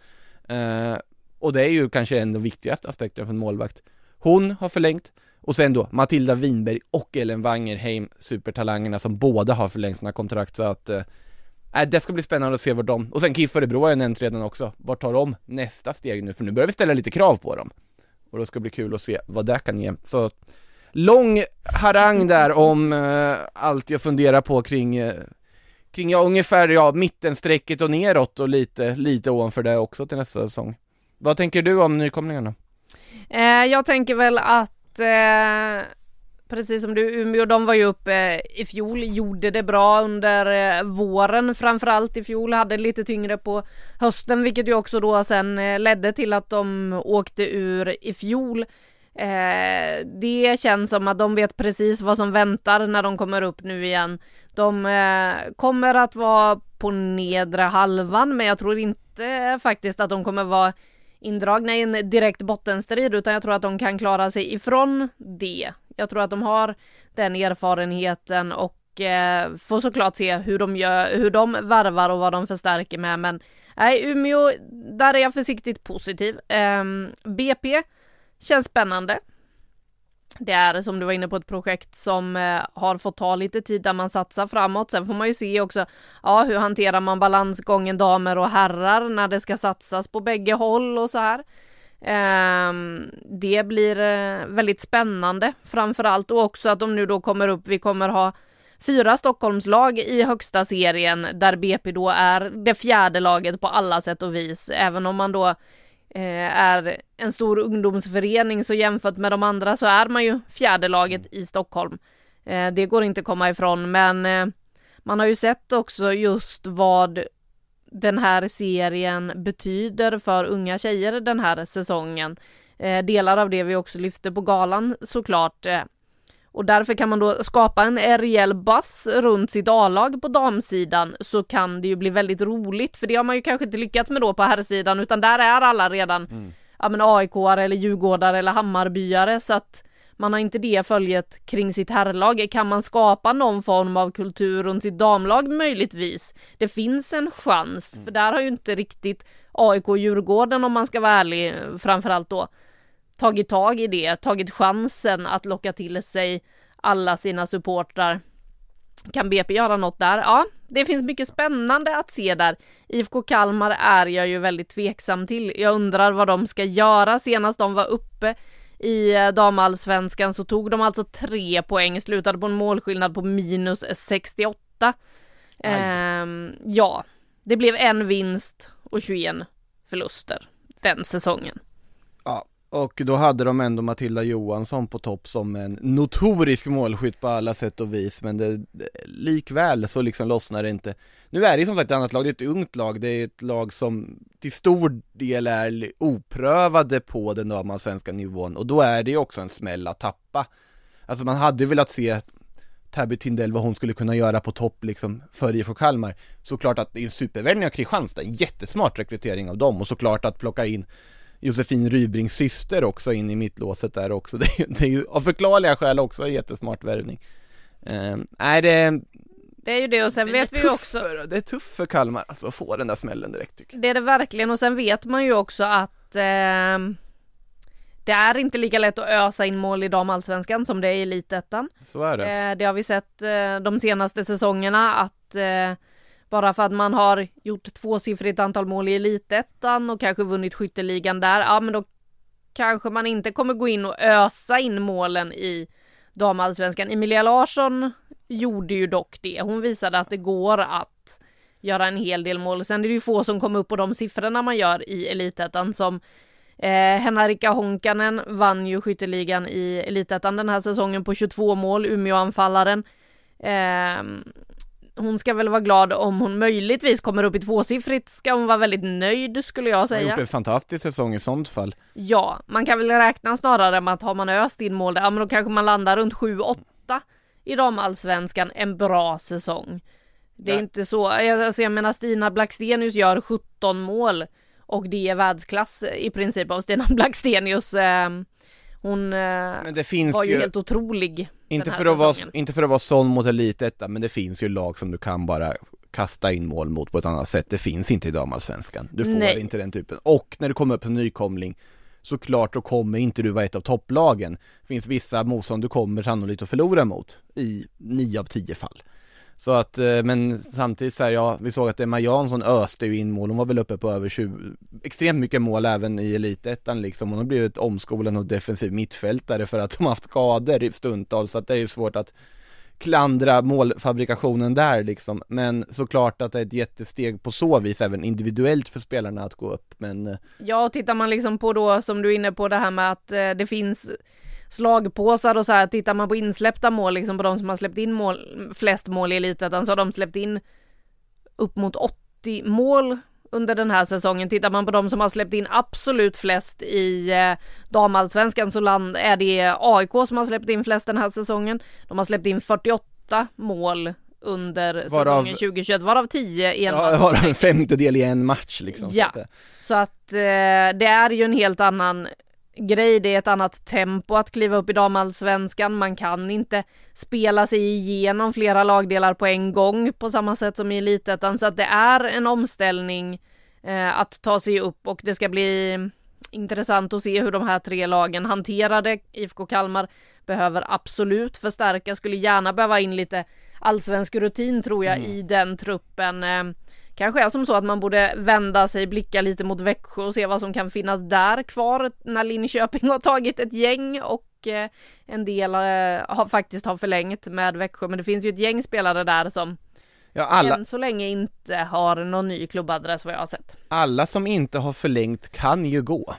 Eh, och det är ju kanske en av de viktigaste aspekterna för en målvakt. Hon har förlängt, och sen då Matilda Winberg och Ellen Wangerheim, supertalangerna som båda har förlängt sina kontrakt så att eh, äh, det ska bli spännande att se vart de, och sen KIF Örebro har jag nämnt redan också, vart tar de nästa steg nu? För nu börjar vi ställa lite krav på dem. Och det ska bli kul att se vad det kan ge. Så lång harang där om eh, allt jag funderar på kring eh, kring ja, ungefär ja, mittenstrecket och neråt och lite, lite ovanför det också till nästa säsong. Vad tänker du om nykomlingarna? Eh, jag tänker väl att eh, precis som du, Umeå, de var ju uppe eh, i fjol, gjorde det bra under eh, våren framförallt i fjol, hade lite tyngre på hösten, vilket ju också då sen eh, ledde till att de åkte ur i fjol. Eh, det känns som att de vet precis vad som väntar när de kommer upp nu igen. De eh, kommer att vara på nedre halvan, men jag tror inte faktiskt att de kommer vara indragna i en direkt bottenstrid, utan jag tror att de kan klara sig ifrån det. Jag tror att de har den erfarenheten och eh, får såklart se hur de gör, hur de varvar och vad de förstärker med, men nej, Umeå, där är jag försiktigt positiv. Eh, BP känns spännande. Det är som du var inne på ett projekt som eh, har fått ta lite tid där man satsar framåt. Sen får man ju se också, ja, hur hanterar man balansgången damer och herrar när det ska satsas på bägge håll och så här. Eh, det blir eh, väldigt spännande framförallt och också att de nu då kommer upp, vi kommer ha fyra Stockholmslag i högsta serien där BP då är det fjärde laget på alla sätt och vis, även om man då Eh, är en stor ungdomsförening så jämfört med de andra så är man ju fjärde laget i Stockholm. Eh, det går inte att komma ifrån men eh, man har ju sett också just vad den här serien betyder för unga tjejer den här säsongen. Eh, delar av det vi också lyfte på galan såklart. Eh, och därför kan man då skapa en rejäl bass runt sitt A-lag på damsidan så kan det ju bli väldigt roligt för det har man ju kanske inte lyckats med då på herrsidan utan där är alla redan mm. ja men AIK eller Djurgårdare eller Hammarbyare så att man har inte det följet kring sitt herrlag. Kan man skapa någon form av kultur runt sitt damlag möjligtvis? Det finns en chans, för där har ju inte riktigt AIK och Djurgården om man ska vara ärlig framförallt då tagit tag i det, tagit chansen att locka till sig alla sina supportrar. Kan BP göra något där? Ja, det finns mycket spännande att se där. IFK Kalmar är jag ju väldigt tveksam till. Jag undrar vad de ska göra. Senast de var uppe i eh, damallsvenskan så tog de alltså tre poäng, slutade på en målskillnad på minus 68. Ehm, ja, det blev en vinst och 21 förluster den säsongen. Och då hade de ändå Matilda Johansson på topp som en notorisk målskytt på alla sätt och vis men det, likväl så liksom lossnar det inte. Nu är det som sagt ett annat lag, det är ett ungt lag, det är ett lag som till stor del är oprövade på den damallsvenska nivån och då är det ju också en smäll att tappa. Alltså man hade ju velat se Tabby Tindell vad hon skulle kunna göra på topp liksom för IFK Kalmar. Såklart att det är en supervärvning av Kristianstad, en jättesmart rekrytering av dem och såklart att plocka in Josefin Rybrings syster också in i mittlåset där också. [LAUGHS] Det är, det är ju av förklarliga skäl också en jättesmart värvning. Eh, nej, det det är ju det och sen det vet vi ju också Det är tufft för Kalmar alltså, att få den där smällen direkt tycker jag. Det är det verkligen och sen vet man ju också att eh, Det är inte lika lätt att ösa in mål i damallsvenskan som det är i elitettan. Så är det. Eh, det har vi sett eh, de senaste säsongerna att eh, bara för att man har gjort tvåsiffrigt antal mål i elitettan och kanske vunnit skytteligan där, ja men då kanske man inte kommer gå in och ösa in målen i damallsvenskan. Emilia Larsson gjorde ju dock det. Hon visade att det går att göra en hel del mål. Sen är det ju få som kommer upp på de siffrorna man gör i elitettan som eh, Henrika Honkanen vann ju skytteligan i elitettan den här säsongen på 22 mål, Umeåanfallaren. Eh, hon ska väl vara glad om hon möjligtvis kommer upp i tvåsiffrigt ska hon vara väldigt nöjd skulle jag säga. Hon har gjort en fantastisk säsong i sånt fall. Ja, man kan väl räkna snarare med att har man öst in mål där, ja men då kanske man landar runt 7-8 i damallsvenskan en bra säsong. Det är ja. inte så, alltså jag menar Stina Blackstenius gör 17 mål och det är världsklass i princip av Stina [LAUGHS] Blackstenius. Eh, hon eh, var ju, ju helt otrolig. Inte för, att vara, inte för att vara sån mot elitettan, men det finns ju lag som du kan bara kasta in mål mot på ett annat sätt. Det finns inte i damallsvenskan. Du får Nej. inte den typen. Och när du kommer upp som nykomling såklart då kommer inte du vara ett av topplagen. Det finns vissa motstånd du kommer sannolikt att förlora mot i nio av tio fall. Så att, eh, men samtidigt så här, ja, vi såg att Emma Jansson öste ju in mål, hon var väl uppe på över 20, extremt mycket mål även i elitettan liksom. Hon har blivit omskolad och defensiv mittfältare för att de har haft skador i stundtal, så att det är ju svårt att klandra målfabrikationen där liksom, men såklart att det är ett jättesteg på så vis även individuellt för spelarna att gå upp, men eh, Ja, och tittar man liksom på då som du är inne på det här med att eh, det finns slagpåsar och så här, tittar man på insläppta mål, liksom på de som har släppt in mål, flest mål i elitettan, så har de släppt in upp mot 80 mål under den här säsongen. Tittar man på de som har släppt in absolut flest i eh, damallsvenskan så land, är det AIK som har släppt in flest den här säsongen. De har släppt in 48 mål under varav, säsongen 2021, varav 10 i en ja, match. Varav en femtedel i en match liksom. Ja, så att, så att eh, det är ju en helt annan grej, det är ett annat tempo att kliva upp i damallsvenskan. Man kan inte spela sig igenom flera lagdelar på en gång på samma sätt som i elitettan, så att det är en omställning eh, att ta sig upp och det ska bli intressant att se hur de här tre lagen hanterar det. IFK Kalmar behöver absolut förstärka, skulle gärna behöva in lite allsvensk rutin tror jag mm. i den truppen. Kanske är som så att man borde vända sig, blicka lite mot Växjö och se vad som kan finnas där kvar när Linköping har tagit ett gäng och eh, en del eh, har faktiskt har förlängt med Växjö. Men det finns ju ett gäng spelare där som Ja, alla, än så länge inte har någon ny klubbadress vad jag har sett. alla som inte har förlängt kan ju gå.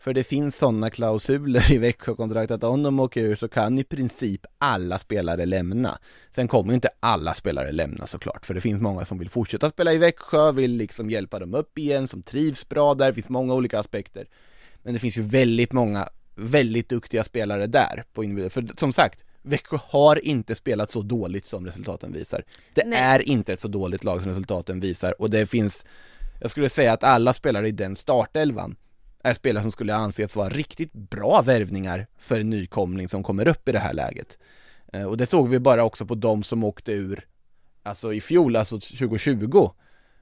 För det finns sådana klausuler i Växjökontraktet att om de åker ur så kan i princip alla spelare lämna. Sen kommer ju inte alla spelare lämna såklart, för det finns många som vill fortsätta spela i Växjö, vill liksom hjälpa dem upp igen, som trivs bra där, det finns många olika aspekter. Men det finns ju väldigt många väldigt duktiga spelare där på individuell, för som sagt, Växjö har inte spelat så dåligt som resultaten visar. Det Nej. är inte ett så dåligt lag som resultaten visar och det finns, jag skulle säga att alla spelare i den startelvan är spelare som skulle anses vara riktigt bra värvningar för en nykomling som kommer upp i det här läget. Eh, och det såg vi bara också på de som åkte ur, alltså i fjol, alltså 2020,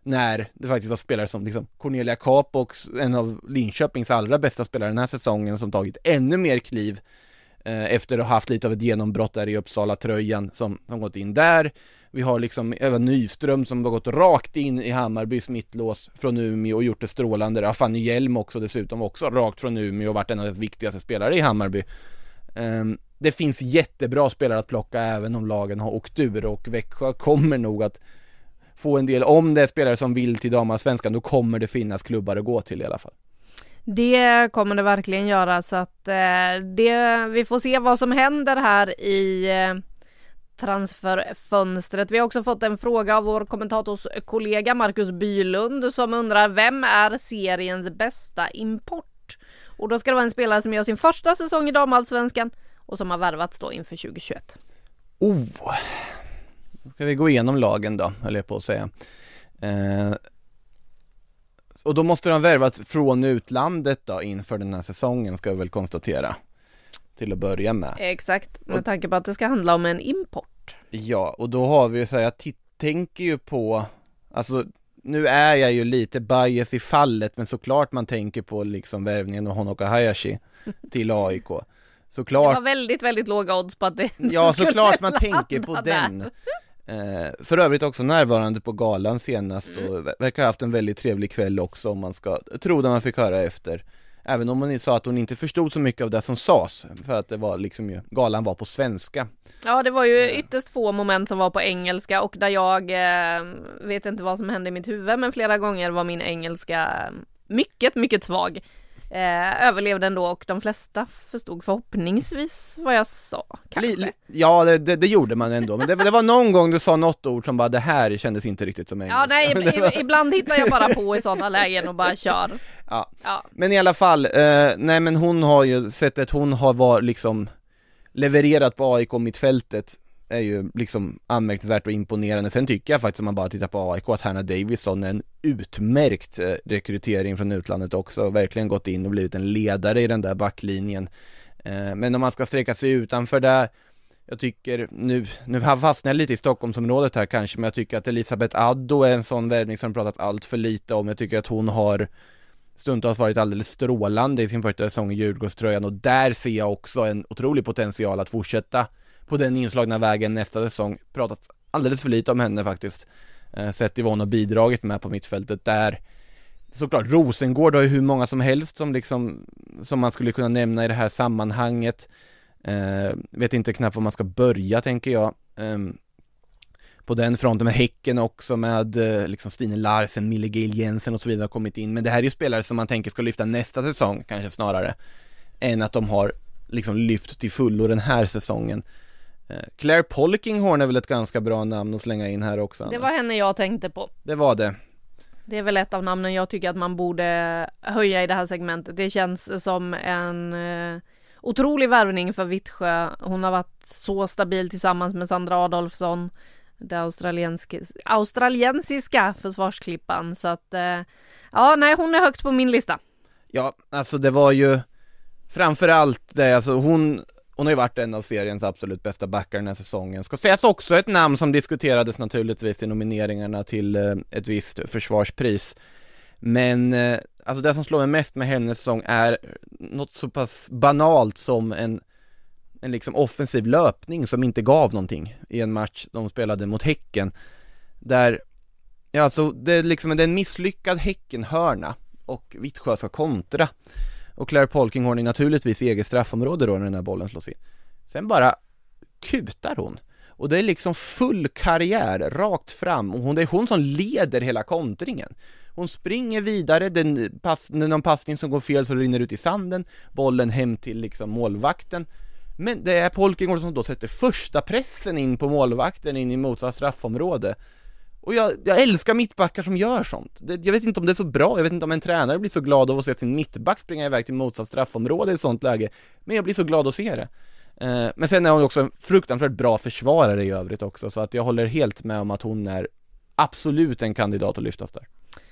när det faktiskt var spelare som liksom Cornelia Capox, en av Linköpings allra bästa spelare den här säsongen, som tagit ännu mer kliv eh, efter att ha haft lite av ett genombrott där i Uppsala-tröjan som, som gått in där. Vi har liksom även Nyström som har gått rakt in i Hammarbys mittlås från Umeå och gjort det strålande. Ja, Fanny Hjelm också dessutom också rakt från Umeå och varit en av de viktigaste spelare i Hammarby. Um, det finns jättebra spelare att plocka även om lagen har åkt ur och Växjö kommer nog att få en del, om det är spelare som vill till damallsvenskan, då kommer det finnas klubbar att gå till i alla fall. Det kommer det verkligen göra så att eh, det, vi får se vad som händer här i eh, transferfönstret. Vi har också fått en fråga av vår kommentatorskollega Marcus Bylund som undrar vem är seriens bästa import? Och då ska det vara en spelare som gör sin första säsong i damallsvenskan och som har värvats då inför 2021. Oh! Ska vi gå igenom lagen då, höll jag på att säga. Eh, och då måste de värvats från utlandet då inför den här säsongen ska vi väl konstatera. Till att börja med. Exakt, med Och- tanke på att det ska handla om en import. Ja, och då har vi ju så här, jag tänker ju på, alltså nu är jag ju lite bias i fallet, men såklart man tänker på liksom värvningen av Honoka Hayashi [LAUGHS] till AIK. Det Såklart var väldigt, väldigt låga odds på att det Ja [LAUGHS] såklart man tänker på där. den eh, För övrigt också närvarande på galan senast Mm. och ver- verkar ha haft en väldigt trevlig kväll också om man ska tro det man fick höra efter Även om hon sa att hon inte förstod så mycket av det som sades För att det var liksom ju, galan var på svenska Ja det var ju ytterst få moment som var på engelska och där jag eh, vet inte vad som hände i mitt huvud men flera gånger var min engelska eh, mycket, mycket svag. Eh, överlevde ändå och de flesta förstod förhoppningsvis vad jag sa. Kanske. Li- Ja det, det, det gjorde man ändå, men det, det var någon gång du sa något ord som bara det här kändes inte riktigt som engelska Ja nej, [LAUGHS] var- ibland hittar jag bara på i sådana [LAUGHS] lägen och bara kör. Ja. Ja. Men i alla fall, eh, nej men hon har ju, sättet hon har var liksom levererat på AIK mittfältet är ju liksom anmärkningsvärt och imponerande. Sen tycker jag faktiskt om man bara tittar på AIK att Hanna Davison är en utmärkt eh, rekrytering från utlandet också. Verkligen gått in och blivit en ledare i den där backlinjen. Eh, men om man ska sträcka sig utanför där jag tycker, nu, nu fastnar jag lite i Stockholmsområdet här kanske, men jag tycker att Elisabeth Addo är en sån värvning som det pratat allt för lite om. Jag tycker att hon har stundtals varit alldeles strålande i sin första säsong i Djurgårdströjan och där ser jag också en otrolig potential att fortsätta på den inslagna vägen nästa säsong. Pratat alldeles för lite om henne faktiskt. Eh, sett i vad hon har bidragit med på mittfältet där. Såklart, Rosengård har ju hur många som helst som liksom, som man skulle kunna nämna i det här sammanhanget. Eh, vet inte knappt var man ska börja tänker jag. Eh, på den fronten med Häcken också med eh, liksom Stine Larsen, Mille Gail Jensen och så vidare har kommit in. Men det här är ju spelare som man tänker ska lyfta nästa säsong kanske snarare. Än att de har liksom lyft till fullo den här säsongen. Eh, Claire Polkinghorn är väl ett ganska bra namn att slänga in här också. Det Anna? var henne jag tänkte på. det var det. Det är väl ett av namnen jag tycker att man borde höja i det här segmentet. Det känns som en eh, otrolig värvning för Vittsjö. Hon har varit så stabil tillsammans med Sandra Adolfsson, det australiensiska, australiensiska försvarsklippan. Så att eh, ja, nej, hon är högt på min lista. Ja, alltså det var ju framförallt det, alltså hon, hon har ju varit en av seriens absolut bästa backar den här säsongen. Ska sägas också ett namn som diskuterades naturligtvis i nomineringarna till eh, ett visst försvarspris. Men, eh, alltså det som slår mig mest med hennes säsong är något så pass banalt som en, en liksom offensiv löpning som inte gav någonting i en match de spelade mot Häcken. Där Ja, alltså det är liksom det är en misslyckad Häckenhörna och Vittsjö ska kontra. Och Claire Polkinghorn är naturligtvis i eget straffområde då när den här bollen slås in. Sen bara kutar hon. Och det är liksom full karriär, rakt fram. Och hon, det är hon som leder hela kontringen. Hon springer vidare, den pass, någon passning som går fel så det rinner ut i sanden, bollen hem till liksom målvakten. Men det är Polkingård som då sätter första pressen in på målvakten in i motsatt straffområde. Och jag, jag älskar mittbackar som gör sånt. Det, jag vet inte om det är så bra, jag vet inte om en tränare blir så glad av att se sin mittback springa iväg till motsatt straffområde i ett sånt läge. Men jag blir så glad att se det. Eh, men sen är hon också en fruktansvärt bra försvarare i övrigt också, så att jag håller helt med om att hon är absolut en kandidat att lyftas där.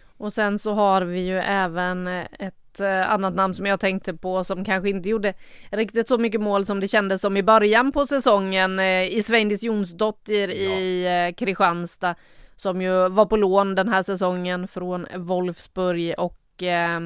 Och sen så har vi ju även ett eh, annat namn som jag tänkte på som kanske inte gjorde riktigt så mycket mål som det kändes som i början på säsongen eh, i Sveindis Jonsdottir ja. i Kristianstad som ju var på lån den här säsongen från Wolfsburg och eh,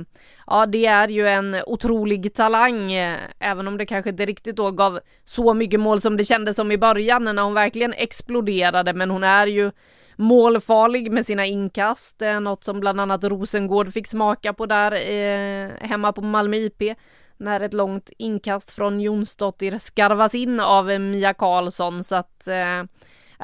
ja, det är ju en otrolig talang, eh, även om det kanske inte riktigt då gav så mycket mål som det kändes som i början när hon verkligen exploderade, men hon är ju målfarlig med sina inkast, eh, något som bland annat Rosengård fick smaka på där eh, hemma på Malmö IP när ett långt inkast från Jonsdottir skarvas in av Mia Karlsson så att eh,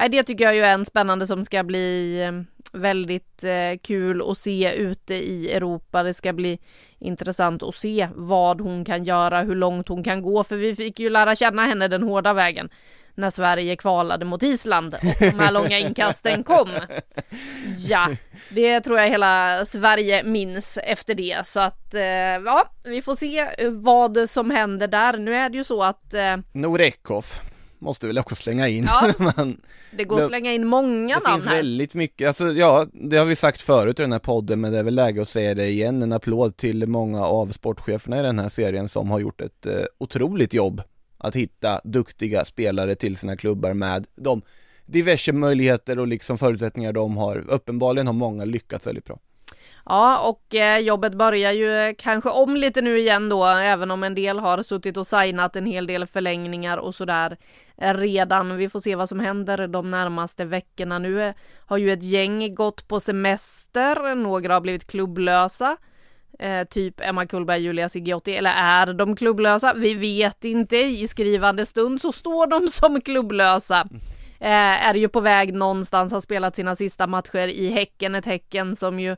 det tycker jag ju är en spännande som ska bli eh, väldigt eh, kul att se ute i Europa. Det ska bli intressant att se vad hon kan göra, hur långt hon kan gå, för vi fick ju lära känna henne den hårda vägen när Sverige kvalade mot Island och de här långa inkasten kom. [LAUGHS] Ja, det tror jag hela Sverige minns efter det så att eh, ja, vi får se vad som händer där. Nu är det ju så att eh, Norekov måste väl också slänga in. Ja, [LAUGHS] Men, det går att slänga in många namn här. Det finns väldigt mycket, alltså ja, det har vi sagt förut i den här podden men det är väl läge att säga det igen. En applåd till många av sportcheferna i den här serien som har gjort ett eh, otroligt jobb att hitta duktiga spelare till sina klubbar med de diverse möjligheter och liksom förutsättningar de har. Uppenbarligen har många lyckats väldigt bra. Ja, och eh, jobbet börjar ju eh, kanske om lite nu igen då, även om en del har suttit och signat en hel del förlängningar och sådär eh, redan. Vi får se vad som händer de närmaste veckorna. Nu eh, har ju ett gäng gått på semester, några har blivit klubblösa. Eh, typ Emma Kullberg, Julia Sigiotti, eller är de klubblösa? Vi vet inte. I skrivande stund så står de [LAUGHS] som klubblösa. Eh, är ju på väg någonstans, har spelat sina sista matcher i Häcken, ett Häcken som ju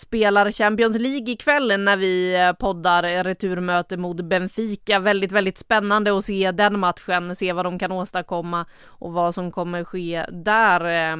spelar Champions League ikväll när vi eh, poddar returmöte mot Benfica. Väldigt, väldigt spännande att se den matchen, se vad de kan åstadkomma och vad som kommer ske där. Eh.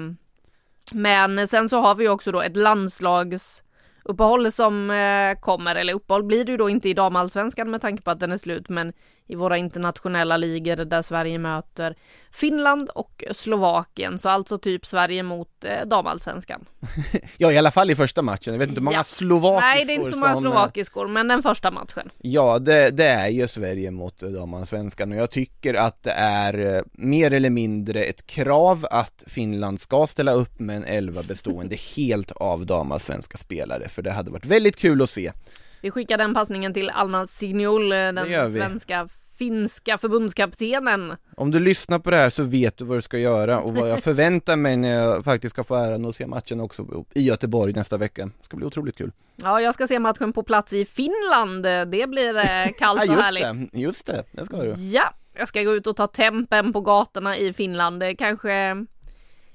Men sen så har vi också då ett landslags uppehåll som eh, kommer, eller uppehåll blir det ju då inte i damallsvenskan med tanke på att den är slut, men i våra internationella ligor där Sverige möter Finland och Slovakien, så alltså typ Sverige mot eh, damallsvenskan. [LAUGHS] ja, i alla fall i första matchen. Jag vet inte hur många ja. slovakiskor Nej, det är inte så många som... slovakiskor, men den första matchen. Ja, det, det är ju Sverige mot damallsvenskan och jag tycker att det är eh, mer eller mindre ett krav att Finland ska ställa upp med en elva bestående [LAUGHS] helt av damallsvenska spelare, för det hade varit väldigt kul att se. Vi skickar den passningen till Alna Signol, eh, den svenska finska förbundskaptenen. Om du lyssnar på det här så vet du vad du ska göra och vad jag [LAUGHS] förväntar mig när jag faktiskt ska få äran att se matchen också i Göteborg nästa vecka. Det ska bli otroligt kul. Ja, jag ska se matchen på plats i Finland. Det blir eh, [LAUGHS] kallt och just härligt. Det, just det, det ska du. Ja, jag ska gå ut och ta tempen på gatorna i Finland. Det kanske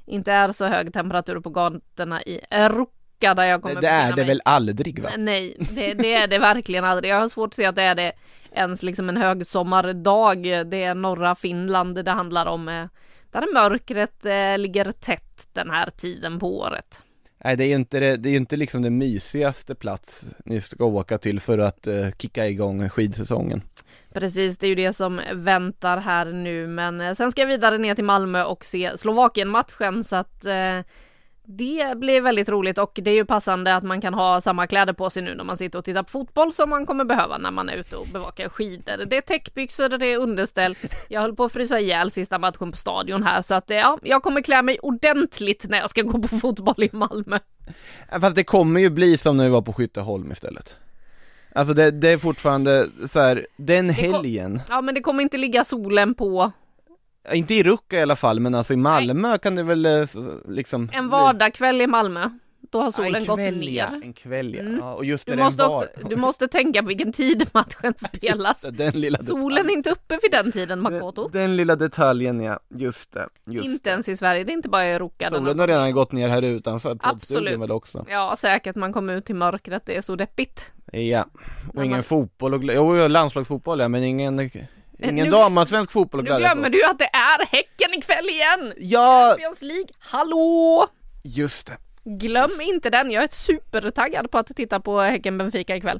inte är så hög temperatur på gatorna i Europa där jag kommer Det, det är det mig. väl aldrig va? Nej, det, det, är det verkligen aldrig. Jag har svårt att se att det är det ens liksom en högsommardag. Det är norra Finland det handlar om. Eh, där mörkret eh, ligger tätt den här tiden på året. Nej det är ju inte, det, det är inte liksom den mysigaste plats ni ska åka till för att uh, kicka igång skidsäsongen. Precis, det är ju det som väntar här nu men sen ska jag vidare ner till Malmö och se Slovakien-matchen så att uh, det blir väldigt roligt och det är ju passande att man kan ha samma kläder på sig nu när man sitter och tittar på fotboll som man kommer behöva när man är ute och bevakar skidor. Det är täckbyxor, det är underställ. Jag höll på att frysa ihjäl sista matchen på stadion här så att ja, jag kommer klä mig ordentligt när jag ska gå på fotboll i Malmö. Fast det kommer ju bli som när vi var på Skytteholm istället. Alltså det, det är fortfarande så här, den helgen. ja men det kommer inte ligga solen på inte i Rucka i alla fall, men alltså i Malmö Nej. kan det väl eh, liksom En vardagskväll i Malmö Då har solen en gått kväll, ja. ner. En kväll ja. Mm. Och just Du när den måste, var. också, du måste tänka på vilken tid [LAUGHS] matchen spelas. Det, Solen är inte uppe vid den tiden Makoto. Den, den lilla detaljen ja, just det. Just Inte det. ens i Sverige, det är inte bara i Ruka. Solen har- redan gått ner här utanför poddstudion väl också. Ja, säkert man kommer ut till mörkret, det är så deppigt. Ja, och Men ingen man- fotboll och, jo landslagsfotboll ja, men ingen, ingen nu- damallsvensk fotboll att Nu glömmer åt. du att det är Häcken ikväll igen! Ja, Champions League, hallå! just det. Glöm inte den, jag är supertaggad på att titta på Häcken-Benfica ikväll.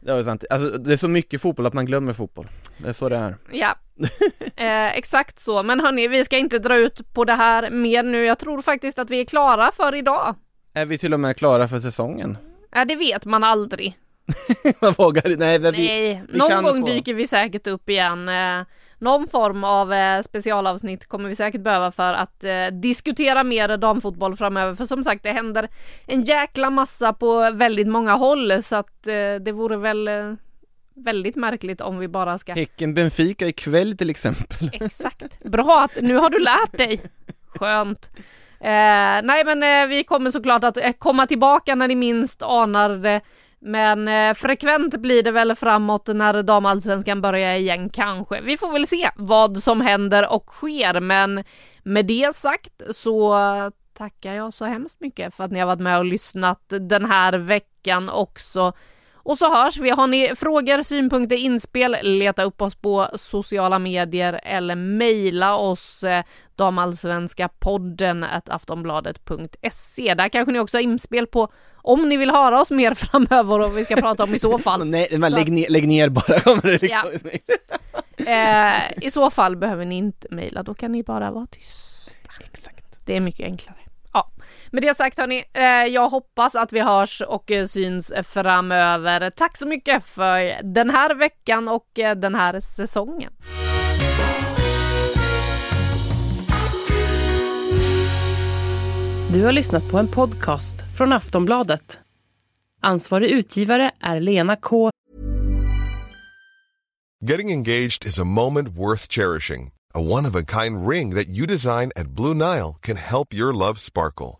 Det var sant. Alltså det är så mycket fotboll att man glömmer fotboll. Det är så det är. Ja, [LAUGHS] eh, exakt så. Men hörni, vi ska inte dra ut på det här mer nu. Jag tror faktiskt att vi är klara för idag. Är vi till och med klara för säsongen? Ja, det vet man aldrig. [LAUGHS] man vågar nej, men vi, Nej, vi någon kan gång få- dyker vi säkert upp igen. Eh, någon form av eh, specialavsnitt kommer vi säkert behöva för att eh, diskutera mer damfotboll framöver. För som sagt, det händer en jäkla massa på väldigt många håll så att det vore väl väldigt märkligt om vi bara ska Häcken Benfica ikväll till exempel. [LAUGHS] Exakt. Bra att nu har du lärt dig. Skönt. Eh, nej men eh, vi kommer såklart att komma tillbaka när ni minst anar det. Men eh, frekvent blir det väl framåt när damallsvenskan börjar igen kanske. Vi får väl se vad som händer och sker men med det sagt så tackar jag så hemskt mycket för att ni har varit med och lyssnat den här veckan också. Och så hörs vi. Har ni frågor, synpunkter, inspel, leta upp oss på sociala medier eller mejla oss eh, damallsvenskapodden aftonbladet.se. Där kanske ni också har inspel på om ni vill höra oss mer [LAUGHS] framöver och vi ska prata om i så fall. [LAUGHS] Nej, men Så- lägg ner, lägg ner bara. [LAUGHS] Liksom. Eh, I så fall behöver ni inte mejla, då kan ni bara vara tysta. Exakt. Det är mycket enklare. Med det sagt hörni, eh, jag hoppas att vi hörs och eh, syns framöver. Tack så mycket för den här veckan och eh, den här säsongen. Du har lyssnat på en podcast från Aftonbladet. Ansvarig utgivare är Lena K. Getting engaged is a moment worth cherishing. A one of a kind ring that you design at Blue Nile can help your love sparkle.